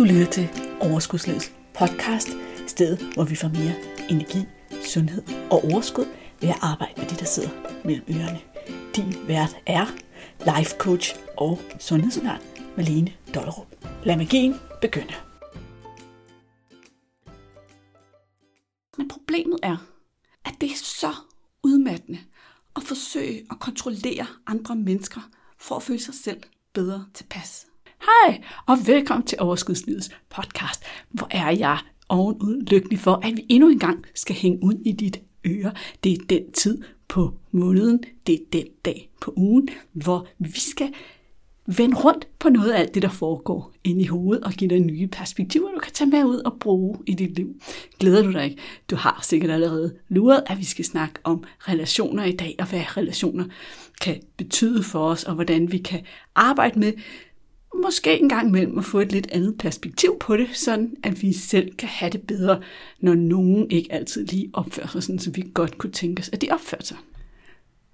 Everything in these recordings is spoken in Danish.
Du lytter til Overskudslivets podcast, stedet hvor vi får mere energi, sundhed og overskud ved at arbejde med det, der sidder mellem ørerne. Din vært er life coach og sundhedsundern Malene Dollerup. Lad magien begynde. Men problemet er, at det er så udmattende at forsøge at kontrollere andre mennesker for at føle sig selv bedre tilpas. Hej, og velkommen til Overskudslivets podcast. Hvor er jeg ovenud lykkelig for, at vi endnu en gang skal hænge ud i dit øre. Det er den tid på måneden, det er den dag på ugen, hvor vi skal vende rundt på noget af alt det, der foregår inde i hovedet, og give dig nye perspektiver, du kan tage med ud og bruge i dit liv. Glæder du dig ikke? Du har sikkert allerede luret, at vi skal snakke om relationer i dag, og hvad relationer kan betyde for os, og hvordan vi kan arbejde med måske en gang imellem at få et lidt andet perspektiv på det, sådan at vi selv kan have det bedre, når nogen ikke altid lige opfører sig sådan, som vi godt kunne tænke os, at de opfører sig.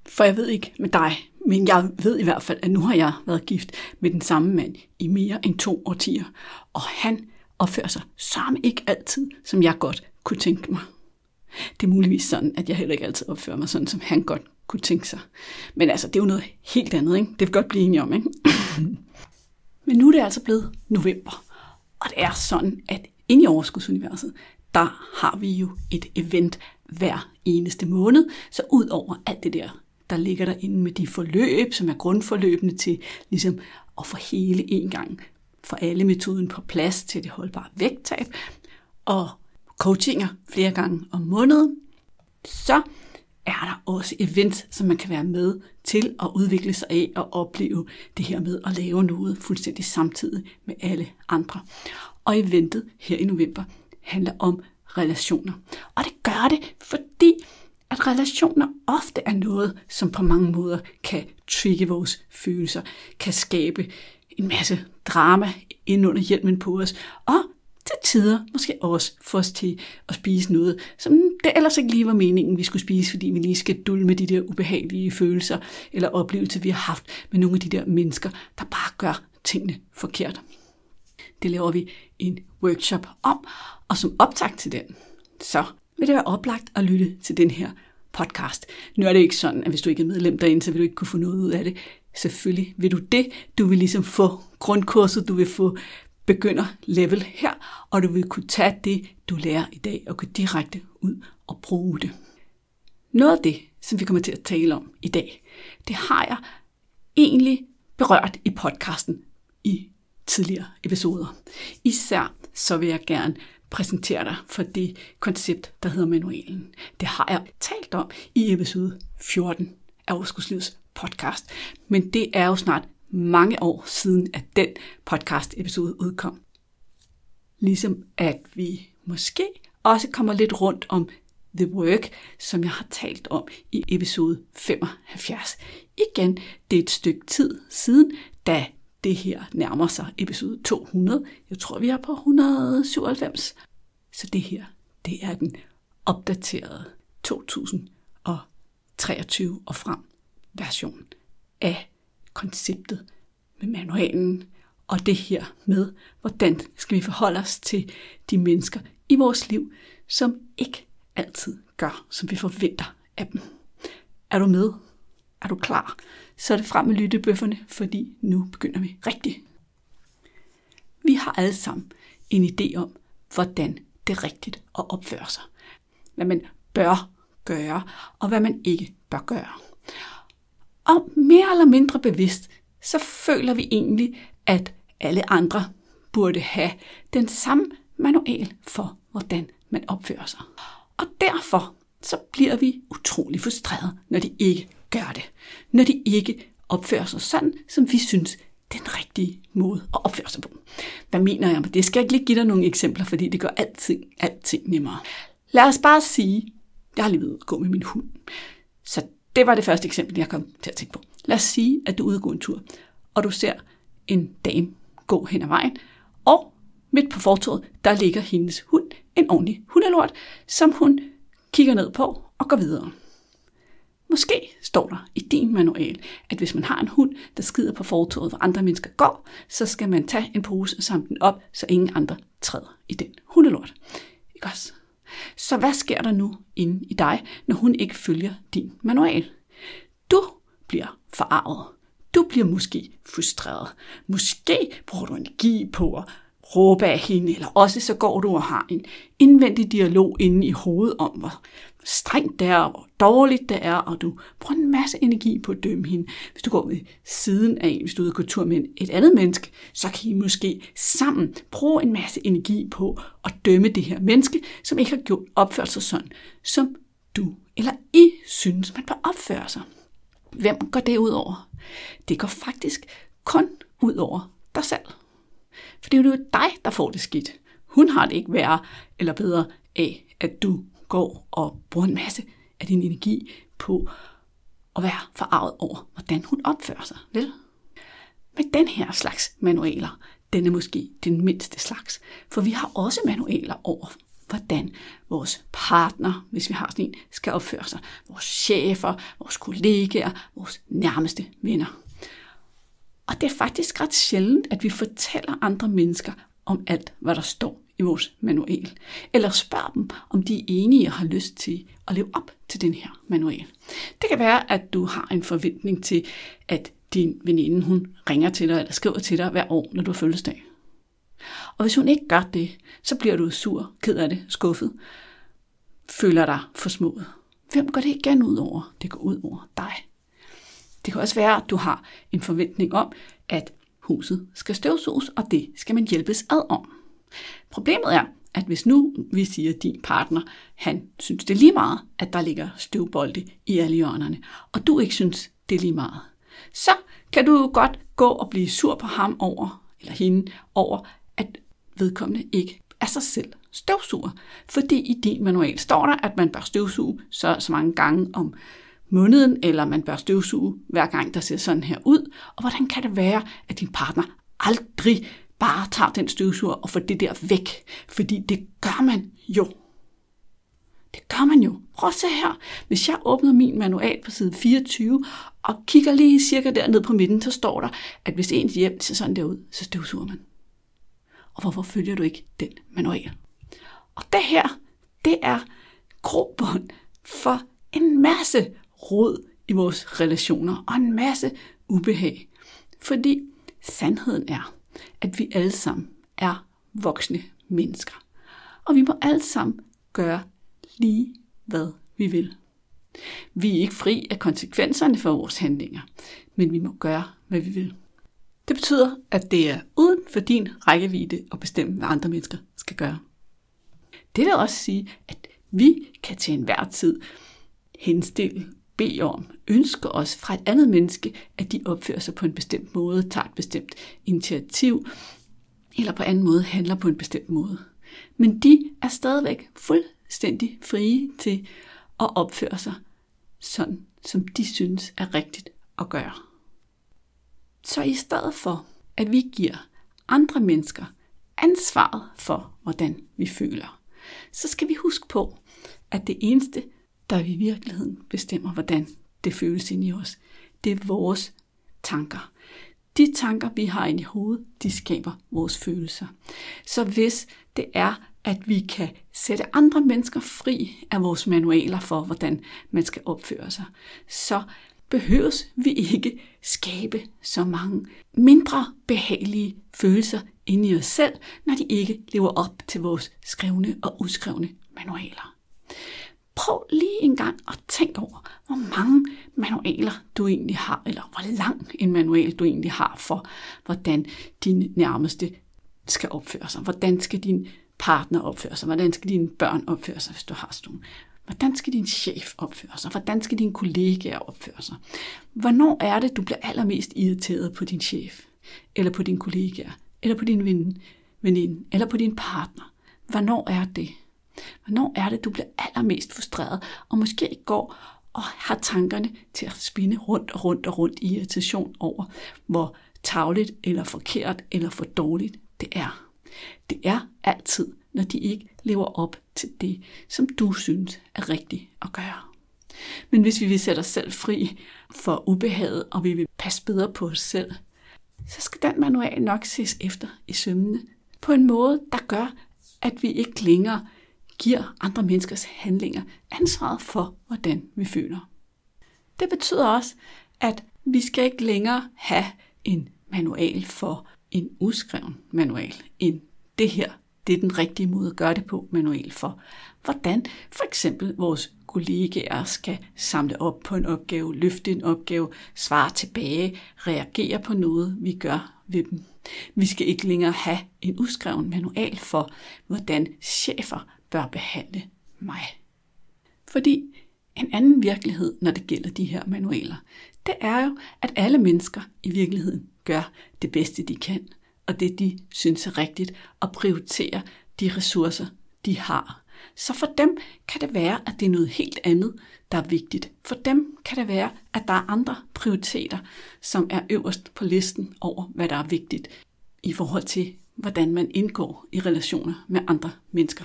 For jeg ved ikke med dig, men jeg ved i hvert fald, at nu har jeg været gift med den samme mand i mere end to årtier, og han opfører sig samme ikke altid, som jeg godt kunne tænke mig. Det er muligvis sådan, at jeg heller ikke altid opfører mig sådan, som han godt kunne tænke sig. Men altså, det er jo noget helt andet, ikke? Det vil godt blive enige om, ikke? Men nu er det altså blevet november, og det er sådan, at inde i Overskudsuniverset, der har vi jo et event hver eneste måned. Så ud over alt det der, der ligger derinde med de forløb, som er grundforløbene til ligesom at få hele en gang for alle metoden på plads til det holdbare vægttab, og coachinger flere gange om måneden, så er der også event, som man kan være med til at udvikle sig af og opleve det her med at lave noget fuldstændig samtidig med alle andre. Og eventet her i november handler om relationer. Og det gør det, fordi at relationer ofte er noget, som på mange måder kan trigge vores følelser, kan skabe en masse drama ind under hjelmen på os, og til tider måske også få os til at spise noget, som det ellers ikke lige var meningen, vi skulle spise, fordi vi lige skal dulme de der ubehagelige følelser eller oplevelser, vi har haft med nogle af de der mennesker, der bare gør tingene forkert. Det laver vi en workshop om, og som optag til den, så vil det være oplagt at lytte til den her podcast. Nu er det ikke sådan, at hvis du ikke er medlem derinde, så vil du ikke kunne få noget ud af det. Selvfølgelig vil du det. Du vil ligesom få grundkurset, du vil få begynder level her, og du vil kunne tage det, du lærer i dag, og gå direkte ud og bruge det. Noget af det, som vi kommer til at tale om i dag, det har jeg egentlig berørt i podcasten i tidligere episoder. Især så vil jeg gerne præsentere dig for det koncept, der hedder manualen. Det har jeg talt om i episode 14 af Overskudslivets podcast, men det er jo snart mange år siden, at den podcast episode udkom. Ligesom at vi måske også kommer lidt rundt om The Work, som jeg har talt om i episode 75. Igen, det er et stykke tid siden, da det her nærmer sig episode 200. Jeg tror, vi er på 197. Så det her, det er den opdaterede 2023 og frem version af konceptet med manualen og det her med, hvordan skal vi forholde os til de mennesker i vores liv, som ikke altid gør, som vi forventer af dem. Er du med? Er du klar? Så er det frem med lyttebøfferne, fordi nu begynder vi rigtigt. Vi har alle sammen en idé om, hvordan det er rigtigt at opføre sig. Hvad man bør gøre, og hvad man ikke bør gøre. Og mere eller mindre bevidst, så føler vi egentlig, at alle andre burde have den samme manual for, hvordan man opfører sig. Og derfor så bliver vi utrolig frustrerede, når de ikke gør det. Når de ikke opfører sig sådan, som vi synes, den rigtige måde at opføre sig på. Hvad mener jeg med det? Skal jeg ikke lige give dig nogle eksempler, fordi det gør alting, alting nemmere. Lad os bare sige, jeg har lige ved at gå med min hund. Så det var det første eksempel, jeg kom til at tænke på. Lad os sige, at du er ude gå en tur, og du ser en dame gå hen ad vejen, og midt på fortovet, der ligger hendes hund, en ordentlig hundelort, som hun kigger ned på og går videre. Måske står der i din manual, at hvis man har en hund, der skider på fortovet, hvor andre mennesker går, så skal man tage en pose og samle den op, så ingen andre træder i den hundelort. Ikke også? Så hvad sker der nu inde i dig, når hun ikke følger din manual? Du bliver forarvet. Du bliver måske frustreret. Måske bruger du energi på at råbe af hende, eller også så går du og har en indvendig dialog inde i hovedet om, hvor strengt det er, og hvor dårligt det er, og du bruger en masse energi på at dømme hende. Hvis du går ved siden af en, hvis du er ude og tur med et andet menneske, så kan I måske sammen bruge en masse energi på at dømme det her menneske, som ikke har gjort opført sig sådan, som du eller I synes, man bør opføre sig. Hvem går det ud over? Det går faktisk kun ud over dig selv. For det er jo dig, der får det skidt. Hun har det ikke værre eller bedre af, at du går og bruger en masse af din energi på at være forarvet over, hvordan hun opfører sig. Vel? Men den her slags manualer, den er måske den mindste slags. For vi har også manualer over, hvordan vores partner, hvis vi har sådan en, skal opføre sig. Vores chefer, vores kollegaer, vores nærmeste venner. Og det er faktisk ret sjældent, at vi fortæller andre mennesker om alt, hvad der står i vores manual. Eller spørg dem, om de er enige og har lyst til at leve op til den her manual. Det kan være, at du har en forventning til, at din veninde hun ringer til dig eller skriver til dig hver år, når du har fødselsdag. Og hvis hun ikke gør det, så bliver du sur, ked af det, skuffet, føler dig forsmået. Hvem går det igen ud over? Det går ud over dig. Det kan også være, at du har en forventning om, at huset skal støvsuges, og det skal man hjælpes ad om. Problemet er, at hvis nu vi siger, at din partner, han synes det er lige meget, at der ligger støvbolde i alle hjørnerne, og du ikke synes det er lige meget, så kan du godt gå og blive sur på ham over, eller hende over, at vedkommende ikke er sig selv støvsuger. Fordi i din manual står der, at man bør støvsuge så, så mange gange om måneden, eller man bør støvsuge hver gang, der ser sådan her ud. Og hvordan kan det være, at din partner aldrig bare tager den støvsuger og får det der væk? Fordi det gør man jo. Det gør man jo. Prøv at se her. Hvis jeg åbner min manual på side 24 og kigger lige cirka dernede på midten, så står der, at hvis ens hjem ser sådan der ud, så støvsuger man. Og hvorfor følger du ikke den manual? Og det her, det er grobund for en masse rod i vores relationer og en masse ubehag. Fordi sandheden er, at vi alle sammen er voksne mennesker. Og vi må alle sammen gøre lige hvad vi vil. Vi er ikke fri af konsekvenserne for vores handlinger, men vi må gøre, hvad vi vil. Det betyder, at det er uden for din rækkevidde at bestemme, hvad andre mennesker skal gøre. Det vil også sige, at vi kan til enhver tid henstille, bede om, ønsker os fra et andet menneske, at de opfører sig på en bestemt måde, tager et bestemt initiativ, eller på anden måde handler på en bestemt måde. Men de er stadigvæk fuldstændig frie til at opføre sig sådan, som de synes er rigtigt at gøre. Så i stedet for, at vi giver andre mennesker ansvaret for, hvordan vi føler, så skal vi huske på, at det eneste, der i virkeligheden bestemmer, hvordan det føles ind i os, det er vores tanker. De tanker, vi har inde i hovedet, de skaber vores følelser. Så hvis det er, at vi kan sætte andre mennesker fri af vores manualer for, hvordan man skal opføre sig, så behøves vi ikke skabe så mange mindre behagelige følelser inde i os selv, når de ikke lever op til vores skrevne og uskrevne manualer. Prøv lige en gang at tænke over, hvor mange manualer du egentlig har, eller hvor lang en manual du egentlig har for, hvordan din nærmeste skal opføre sig. Hvordan skal din partner opføre sig? Hvordan skal dine børn opføre sig, hvis du har sådan Hvordan skal din chef opføre sig? Hvordan skal dine kollegaer opføre sig? Hvornår er det, du bliver allermest irriteret på din chef? Eller på din kollegaer? Eller på din ven, veninde? Eller på din partner? Hvornår er det? Hvornår er det, du bliver allermest frustreret, og måske går og har tankerne til at spinde rundt og rundt og rundt i irritation over, hvor tavligt eller forkert eller for dårligt det er. Det er altid, når de ikke lever op til det, som du synes er rigtigt at gøre. Men hvis vi vil sætte os selv fri for ubehaget, og vi vil passe bedre på os selv, så skal den manual nok ses efter i sømmene på en måde, der gør, at vi ikke længere giver andre menneskers handlinger ansvaret for, hvordan vi føler. Det betyder også, at vi skal ikke længere have en manual for en uskreven manual, en det her, det er den rigtige måde at gøre det på manual for, hvordan for eksempel vores kollegaer skal samle op på en opgave, løfte en opgave, svare tilbage, reagere på noget, vi gør ved dem. Vi skal ikke længere have en uskreven manual for, hvordan chefer bør behandle mig. Fordi en anden virkelighed, når det gælder de her manualer, det er jo, at alle mennesker i virkeligheden gør det bedste, de kan, og det, de synes er rigtigt, og prioriterer de ressourcer, de har. Så for dem kan det være, at det er noget helt andet, der er vigtigt. For dem kan det være, at der er andre prioriteter, som er øverst på listen over, hvad der er vigtigt i forhold til, hvordan man indgår i relationer med andre mennesker.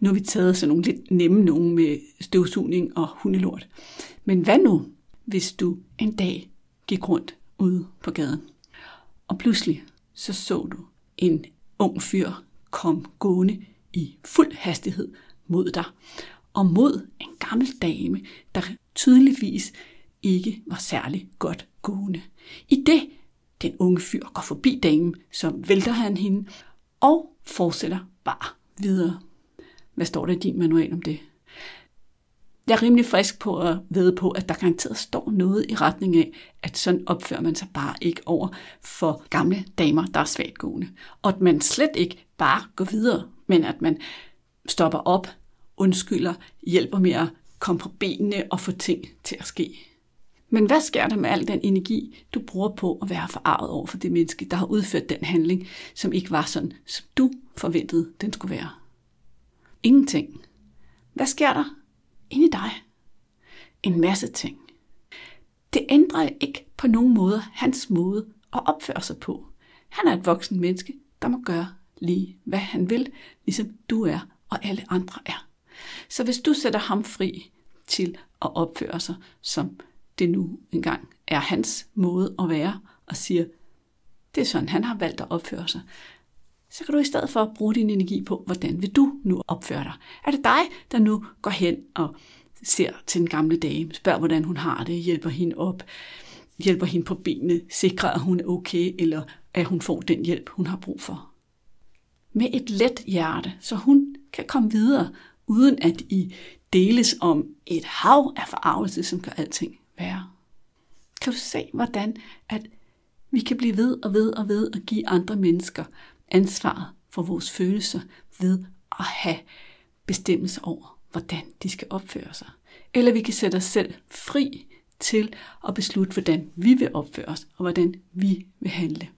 Nu har vi taget sådan nogle lidt nemme nogen med støvsugning og hundelort. Men hvad nu, hvis du en dag gik rundt ude på gaden, og pludselig så så du en ung fyr kom gående i fuld hastighed mod dig, og mod en gammel dame, der tydeligvis ikke var særlig godt gående. I det den unge fyr går forbi damen, så vælter han hende og fortsætter bare videre. Hvad står der i din manual om det? Jeg er rimelig frisk på at vide på, at der garanteret står noget i retning af, at sådan opfører man sig bare ikke over for gamle damer, der er svagt gående. Og at man slet ikke bare går videre, men at man stopper op, undskylder, hjælper med at komme på benene og få ting til at ske. Men hvad sker der med al den energi, du bruger på at være forarvet over for det menneske, der har udført den handling, som ikke var sådan, som du forventede, den skulle være? Ingenting. Hvad sker der inde i dig? En masse ting. Det ændrer ikke på nogen måde hans måde at opføre sig på. Han er et voksen menneske, der må gøre lige, hvad han vil, ligesom du er og alle andre er. Så hvis du sætter ham fri til at opføre sig, som det nu engang er hans måde at være, og siger, det er sådan, han har valgt at opføre sig, så kan du i stedet for bruge din energi på, hvordan vil du nu opføre dig? Er det dig, der nu går hen og ser til den gamle dame, spørger, hvordan hun har det, hjælper hende op, hjælper hende på benene, sikrer, at hun er okay, eller at hun får den hjælp, hun har brug for. Med et let hjerte, så hun kan komme videre, uden at I deles om et hav af forarvelse, som gør alting værre. Kan du se, hvordan at vi kan blive ved og ved og ved at give andre mennesker ansvaret for vores følelser ved at have bestemmelse over, hvordan de skal opføre sig. Eller vi kan sætte os selv fri til at beslutte, hvordan vi vil opføre os, og hvordan vi vil handle.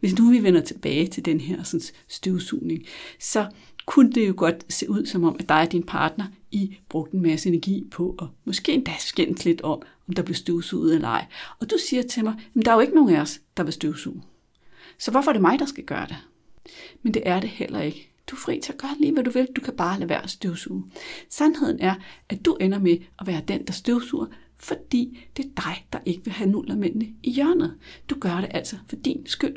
Hvis nu vi vender tilbage til den her sådan, støvsugning, så kunne det jo godt se ud som om, at dig og din partner, I brugte en masse energi på, og måske endda skændt lidt om, om der blev støvsuget eller ej. Og du siger til mig, at der er jo ikke nogen af os, der vil støvsuge. Så hvorfor er det mig, der skal gøre det? Men det er det heller ikke. Du er fri til at gøre lige, hvad du vil. Du kan bare lade være at støvsuge. Sandheden er, at du ender med at være den, der støvsuger, fordi det er dig, der ikke vil have nullermændene i hjørnet. Du gør det altså for din skyld.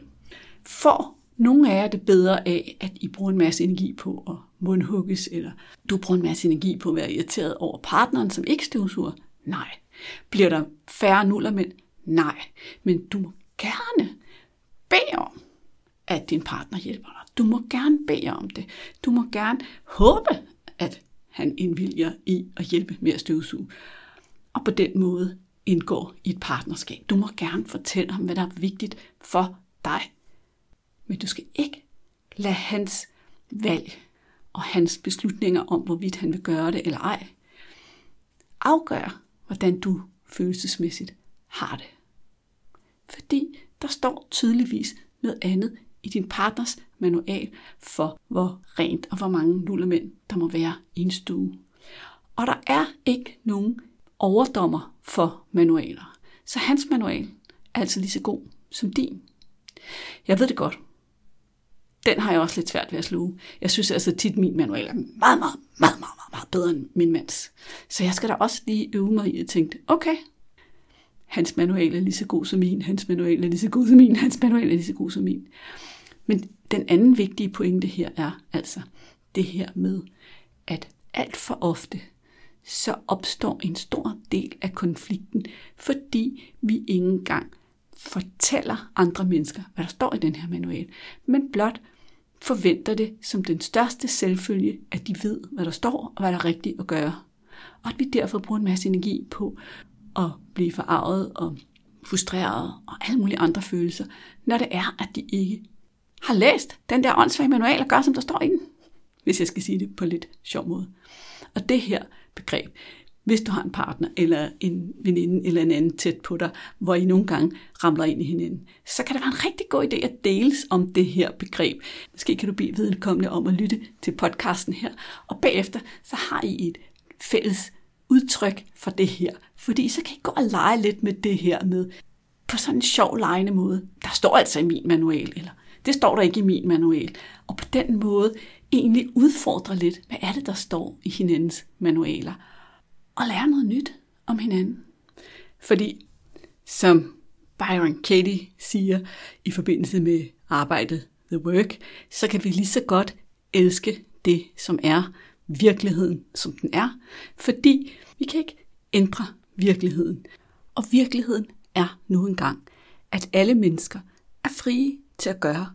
For nogle af jer det bedre af, at I bruger en masse energi på at mundhugges, eller du bruger en masse energi på at være irriteret over partneren, som ikke støvsuger? Nej. Bliver der færre nullermænd? Nej. Men du må gerne bede om, at din partner hjælper dig. Du må gerne bede om det. Du må gerne håbe, at han indvilger i at hjælpe med at støvsuge. Og på den måde indgår i et partnerskab. Du må gerne fortælle ham, hvad der er vigtigt for dig. Men du skal ikke lade hans valg og hans beslutninger om, hvorvidt han vil gøre det eller ej, afgøre, hvordan du følelsesmæssigt har det. Fordi der står tydeligvis noget andet i din partners manual for, hvor rent og hvor mange nullermænd der må være i en stue. Og der er ikke nogen overdommer for manualer. Så hans manual er altså lige så god som din. Jeg ved det godt. den har jeg også lidt svært ved at sluge. Jeg synes altså tit, min manual er meget, meget, meget, meget, meget, meget bedre end min mands. Så jeg skal da også lige øve mig i at tænke, okay, hans manual er lige så god som min, hans manual er lige så god som min, hans manual er lige så god som min. Men den anden vigtige pointe her er altså det her med, at alt for ofte, så opstår en stor del af konflikten, fordi vi ikke engang fortæller andre mennesker, hvad der står i den her manual, men blot forventer det som den største selvfølge, at de ved, hvad der står og hvad der er rigtigt at gøre. Og at vi derfor bruger en masse energi på at blive forarvet og frustreret og alle mulige andre følelser, når det er, at de ikke har læst den der åndssvage manual og gør, som der står i den. Hvis jeg skal sige det på lidt sjov måde. Og det her begreb, hvis du har en partner eller en veninde eller en anden tæt på dig, hvor I nogle gange ramler ind i hinanden, så kan det være en rigtig god idé at deles om det her begreb. Måske kan du blive vedkommende om at lytte til podcasten her, og bagefter så har I et fælles udtryk for det her. Fordi så kan I gå og lege lidt med det her med, på sådan en sjov legende måde. Der står altså i min manual, eller det står der ikke i min manual. Og på den måde egentlig udfordre lidt, hvad er det, der står i hinandens manualer og lære noget nyt om hinanden. Fordi, som Byron Katie siger i forbindelse med arbejdet The Work, så kan vi lige så godt elske det, som er virkeligheden, som den er, fordi vi kan ikke ændre virkeligheden. Og virkeligheden er nu engang, at alle mennesker er frie til at gøre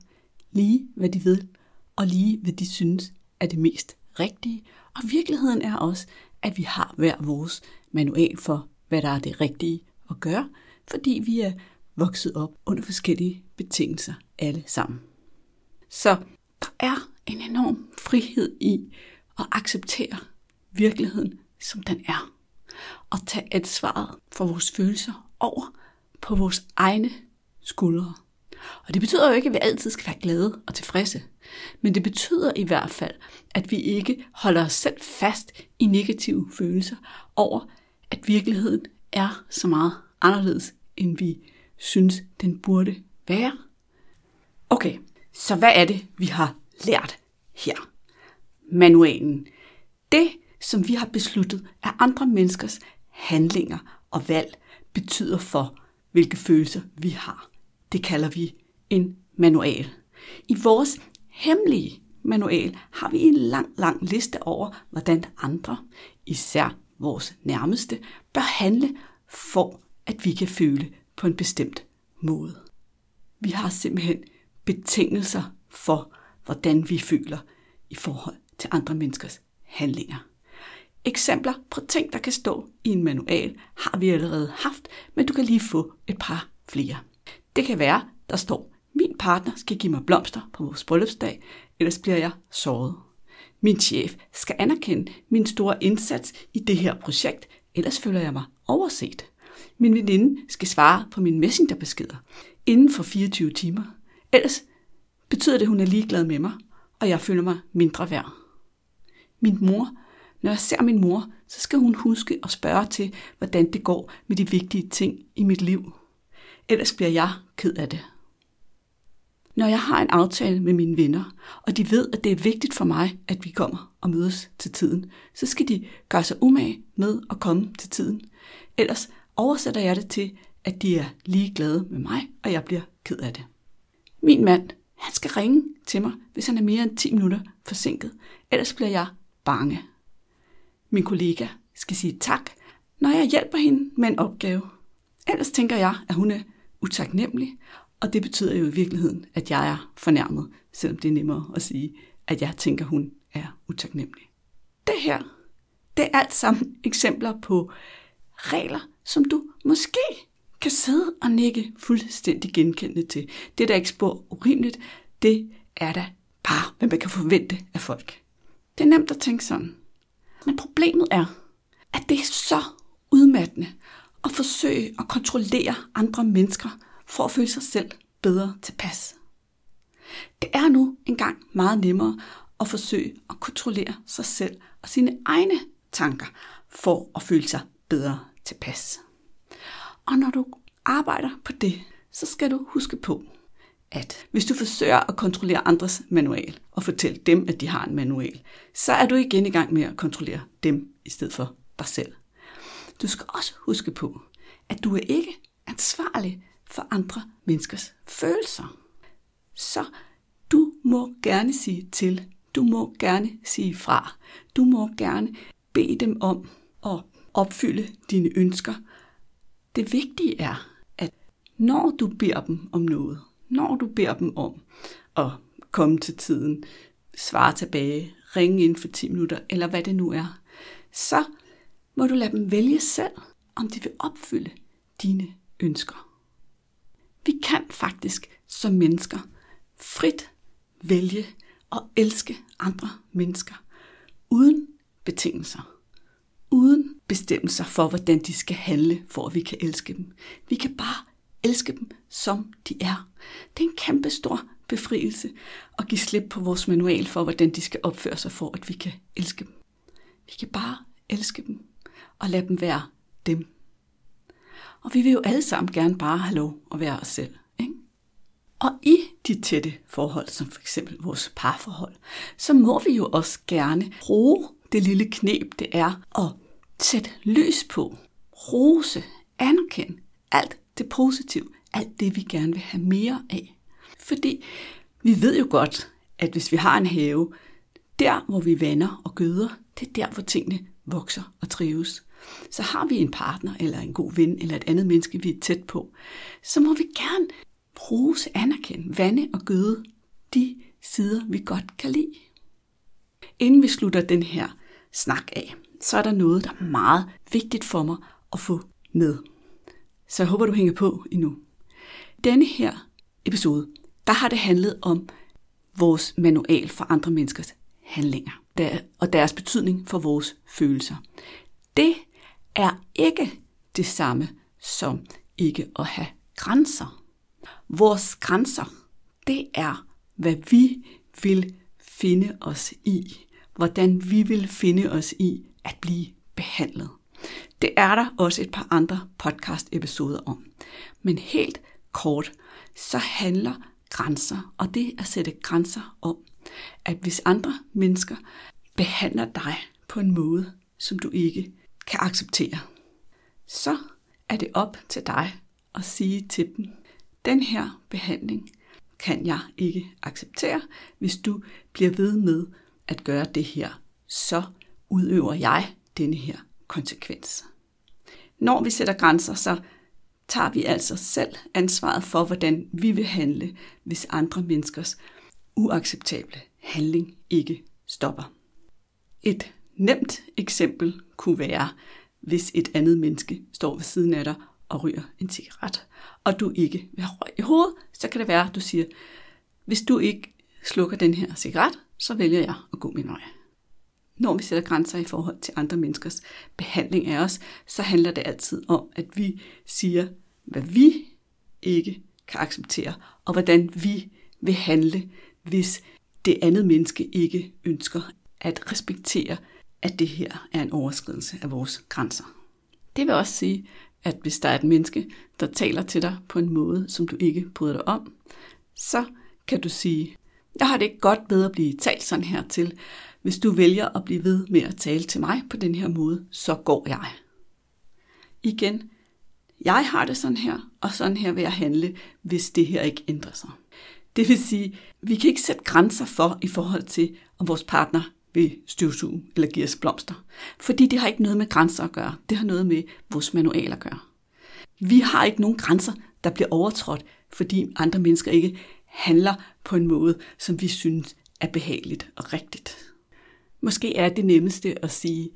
lige, hvad de vil, og lige, hvad de synes er det mest rigtige. Og virkeligheden er også, at vi har hver vores manual for, hvad der er det rigtige at gøre, fordi vi er vokset op under forskellige betingelser alle sammen. Så der er en enorm frihed i at acceptere virkeligheden, som den er. Og tage ansvaret for vores følelser over på vores egne skuldre. Og det betyder jo ikke, at vi altid skal være glade og tilfredse. Men det betyder i hvert fald, at vi ikke holder os selv fast i negative følelser over, at virkeligheden er så meget anderledes, end vi synes, den burde være. Okay, så hvad er det, vi har lært her? Manualen. Det, som vi har besluttet, er andre menneskers handlinger og valg betyder for, hvilke følelser vi har. Det kalder vi en manual. I vores hemmelige manual har vi en lang, lang liste over, hvordan andre, især vores nærmeste, bør handle for, at vi kan føle på en bestemt måde. Vi har simpelthen betingelser for, hvordan vi føler i forhold til andre menneskers handlinger. Eksempler på ting, der kan stå i en manual, har vi allerede haft, men du kan lige få et par flere. Det kan være, der står, min partner skal give mig blomster på vores bryllupsdag, ellers bliver jeg såret. Min chef skal anerkende min store indsats i det her projekt, ellers føler jeg mig overset. Min veninde skal svare på mine messengerbeskeder inden for 24 timer. Ellers betyder det, at hun er ligeglad med mig, og jeg føler mig mindre værd. Min mor, når jeg ser min mor, så skal hun huske at spørge til, hvordan det går med de vigtige ting i mit liv. Ellers bliver jeg ked af det. Når jeg har en aftale med mine venner, og de ved, at det er vigtigt for mig, at vi kommer og mødes til tiden, så skal de gøre sig umage med at komme til tiden. Ellers oversætter jeg det til, at de er lige glade med mig, og jeg bliver ked af det. Min mand, han skal ringe til mig, hvis han er mere end 10 minutter forsinket. Ellers bliver jeg bange. Min kollega skal sige tak, når jeg hjælper hende med en opgave. Ellers tænker jeg, at hun er utaknemmelig, og det betyder jo i virkeligheden, at jeg er fornærmet, selvom det er nemmere at sige, at jeg tænker, hun er utaknemmelig. Det her, det er alt sammen eksempler på regler, som du måske kan sidde og nikke fuldstændig genkendende til. Det, der ikke spor urimeligt, det er da bare, hvad man kan forvente af folk. Det er nemt at tænke sådan. Men problemet er, at det er så udmattende at forsøge at kontrollere andre mennesker for at føle sig selv bedre tilpas. Det er nu engang meget nemmere at forsøge at kontrollere sig selv og sine egne tanker for at føle sig bedre tilpas. Og når du arbejder på det, så skal du huske på, at hvis du forsøger at kontrollere andres manual og fortælle dem, at de har en manual, så er du igen i gang med at kontrollere dem i stedet for dig selv. Du skal også huske på, at du er ikke ansvarlig for andre menneskers følelser. Så du må gerne sige til. Du må gerne sige fra. Du må gerne bede dem om at opfylde dine ønsker. Det vigtige er, at når du beder dem om noget, når du beder dem om at komme til tiden, svare tilbage, ringe ind for 10 minutter, eller hvad det nu er, så må du lade dem vælge selv, om de vil opfylde dine ønsker. Vi kan faktisk som mennesker frit vælge at elske andre mennesker uden betingelser. Uden bestemmelser for, hvordan de skal handle, for at vi kan elske dem. Vi kan bare elske dem, som de er. Det er en kæmpe stor befrielse at give slip på vores manual for, hvordan de skal opføre sig, for at vi kan elske dem. Vi kan bare elske dem og lad dem være dem. Og vi vil jo alle sammen gerne bare have lov at være os selv. Ikke? Og i de tætte forhold, som for eksempel vores parforhold, så må vi jo også gerne bruge det lille knep, det er at sætte lys på, rose, anerkende alt det positive, alt det vi gerne vil have mere af. Fordi vi ved jo godt, at hvis vi har en have, der hvor vi vander og gøder, det er der hvor tingene vokser og trives. Så har vi en partner eller en god ven eller et andet menneske, vi er tæt på, så må vi gerne rose, anerkende, vande og gøde de sider, vi godt kan lide. Inden vi slutter den her snak af, så er der noget, der er meget vigtigt for mig at få med. Så jeg håber, du hænger på endnu. Denne her episode, der har det handlet om vores manual for andre menneskers handlinger og deres betydning for vores følelser. Det er ikke det samme som ikke at have grænser. Vores grænser, det er, hvad vi vil finde os i. Hvordan vi vil finde os i at blive behandlet. Det er der også et par andre podcast-episoder om. Men helt kort, så handler grænser, og det at sætte grænser om, at hvis andre mennesker behandler dig på en måde, som du ikke kan acceptere, så er det op til dig at sige til dem, den her behandling kan jeg ikke acceptere. Hvis du bliver ved med at gøre det her, så udøver jeg denne her konsekvens. Når vi sætter grænser, så tager vi altså selv ansvaret for, hvordan vi vil handle, hvis andre menneskers uacceptable handling ikke stopper. Et nemt eksempel kunne være, hvis et andet menneske står ved siden af dig og ryger en cigaret, og du ikke vil have røg i hovedet, så kan det være, at du siger, hvis du ikke slukker den her cigaret, så vælger jeg at gå min vej. Når vi sætter grænser i forhold til andre menneskers behandling af os, så handler det altid om, at vi siger, hvad vi ikke kan acceptere, og hvordan vi vil handle, hvis det andet menneske ikke ønsker at respektere, at det her er en overskridelse af vores grænser. Det vil også sige, at hvis der er et menneske, der taler til dig på en måde, som du ikke bryder dig om, så kan du sige, jeg har det ikke godt ved at blive talt sådan her til. Hvis du vælger at blive ved med at tale til mig på den her måde, så går jeg. Igen, jeg har det sådan her, og sådan her vil jeg handle, hvis det her ikke ændrer sig. Det vil sige, vi kan ikke sætte grænser for i forhold til, om vores partner vil støvsuge eller give os blomster. Fordi det har ikke noget med grænser at gøre. Det har noget med vores manual at gøre. Vi har ikke nogen grænser, der bliver overtrådt, fordi andre mennesker ikke handler på en måde, som vi synes er behageligt og rigtigt. Måske er det nemmeste at sige,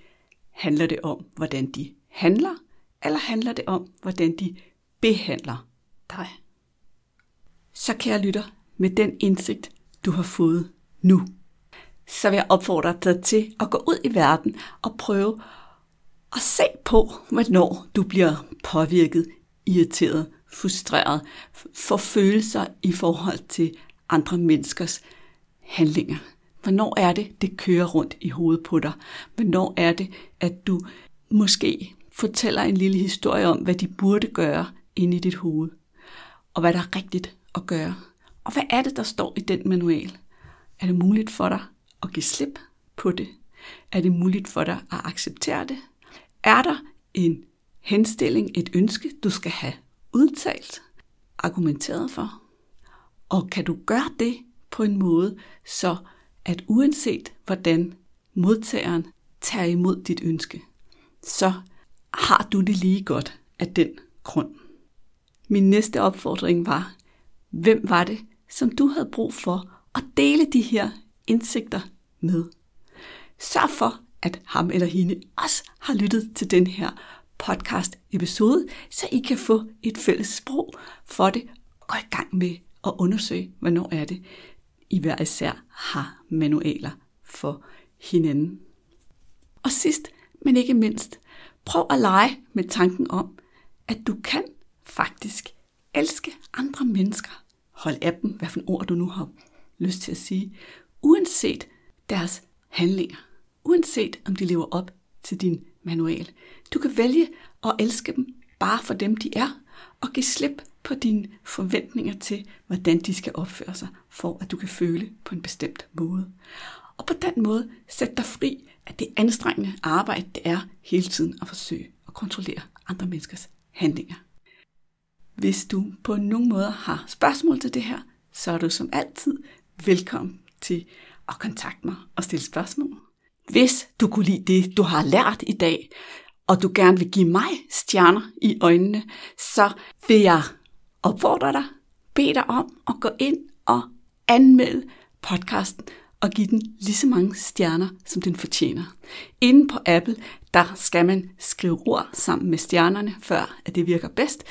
handler det om, hvordan de handler, eller handler det om, hvordan de behandler dig? Så kære lytter, med den indsigt, du har fået nu, så vil jeg opfordre dig til at gå ud i verden og prøve at se på, hvornår du bliver påvirket, irriteret, frustreret, for følelser i forhold til andre menneskers handlinger. Hvornår er det, det kører rundt i hovedet på dig? Hvornår er det, at du måske fortæller en lille historie om, hvad de burde gøre inde i dit hoved? Og hvad der er rigtigt at gøre, Og hvad er det, der står i den manual? Er det muligt for dig at give slip på det? Er det muligt for dig at acceptere det? Er der en henstilling, et ønske, du skal have udtalt, argumenteret for? Og kan du gøre det på en måde, så at uanset hvordan modtageren tager imod dit ønske, så har du det lige godt af den grund. Min næste opfordring var, hvem var det, som du havde brug for at dele de her indsigter med? Sørg for, at ham eller hende også har lyttet til den her podcast episode, så I kan få et fælles sprog for det og gå i gang med at undersøge, hvornår er det, I hver især har manualer for hinanden. Og sidst, men ikke mindst, prøv at lege med tanken om, at du kan faktisk elske andre mennesker. Hold af dem, hvad for en ord du nu har lyst til at sige, uanset deres handlinger, uanset om de lever op til din manual. Du kan vælge at elske dem bare for dem, de er, og give slip på dine forventninger til, hvordan de skal opføre sig, for at du kan føle på en bestemt måde. Og på den måde sæt dig fri af det anstrengende arbejde, det er hele tiden at forsøge at kontrollere andre menneskers handlinger. Hvis du på nogen måde har spørgsmål til det her, så er du som altid velkommen til og kontakt mig og stille spørgsmål. Hvis du kunne lide det, du har lært i dag, og du gerne vil give mig stjerner i øjnene, så vil jeg opfordre dig, bede dig om at gå ind og anmelde podcasten og give den lige så mange stjerner, som den fortjener. Inden på Apple, der skal man skrive ord sammen med stjernerne, før at det virker bedst.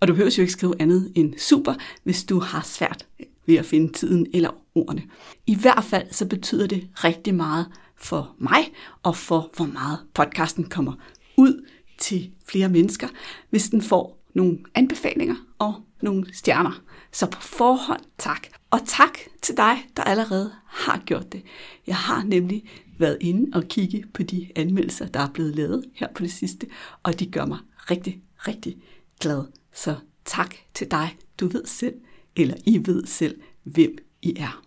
Og du behøver jo ikke skrive andet end super, hvis du har svært ved at finde tiden eller ordene. I hvert fald så betyder det rigtig meget for mig og for hvor meget podcasten kommer ud til flere mennesker, hvis den får nogle anbefalinger og nogle stjerner. Så på forhånd tak. Og tak til dig, der allerede har gjort det. Jeg har nemlig været inde og kigge på de anmeldelser, der er blevet lavet her på det sidste, og de gør mig rigtig, rigtig glad. Så tak til dig. Du ved selv, eller I ved selv, hvem I er.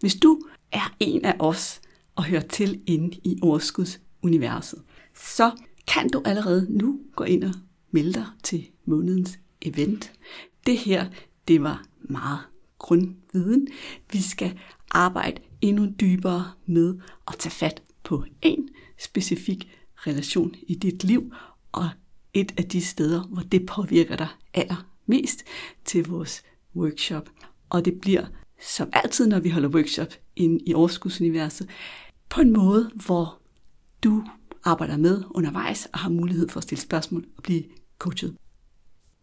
Hvis du er en af os og hører til inde i overskudsuniverset, så kan du allerede nu gå ind og melde dig til månedens event. Det her, det var meget grundviden. Vi skal arbejde endnu dybere med at tage fat på en specifik relation i dit liv, og et af de steder, hvor det påvirker dig allermest til vores workshop. Og det bliver som altid, når vi holder workshop ind i overskudsuniverset, på en måde, hvor du arbejder med undervejs og har mulighed for at stille spørgsmål og blive coachet.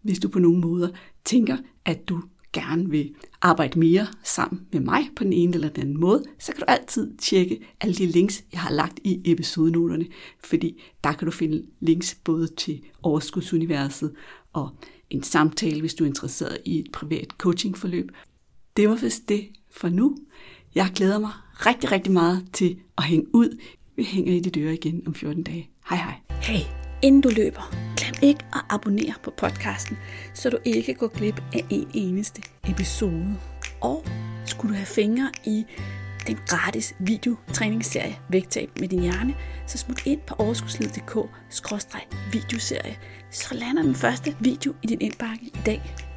Hvis du på nogen måder tænker, at du gerne vil arbejde mere sammen med mig på den ene eller den anden måde, så kan du altid tjekke alle de links, jeg har lagt i episodenoterne, fordi der kan du finde links både til overskudsuniverset og en samtale, hvis du er interesseret i et privat coachingforløb. Det var vist det for nu. Jeg glæder mig rigtig, rigtig meget til at hænge ud. Vi hænger i de døre igen om 14 dage. Hej hej. Hey, inden du løber, glem ikke at abonnere på podcasten, så du ikke går glip af en eneste episode. Og skulle du have fingre i den gratis videotræningsserie Vægtab med din hjerne, så smut ind på overskudslivet.dk-videoserie, så lander den første video i din indbakke i dag.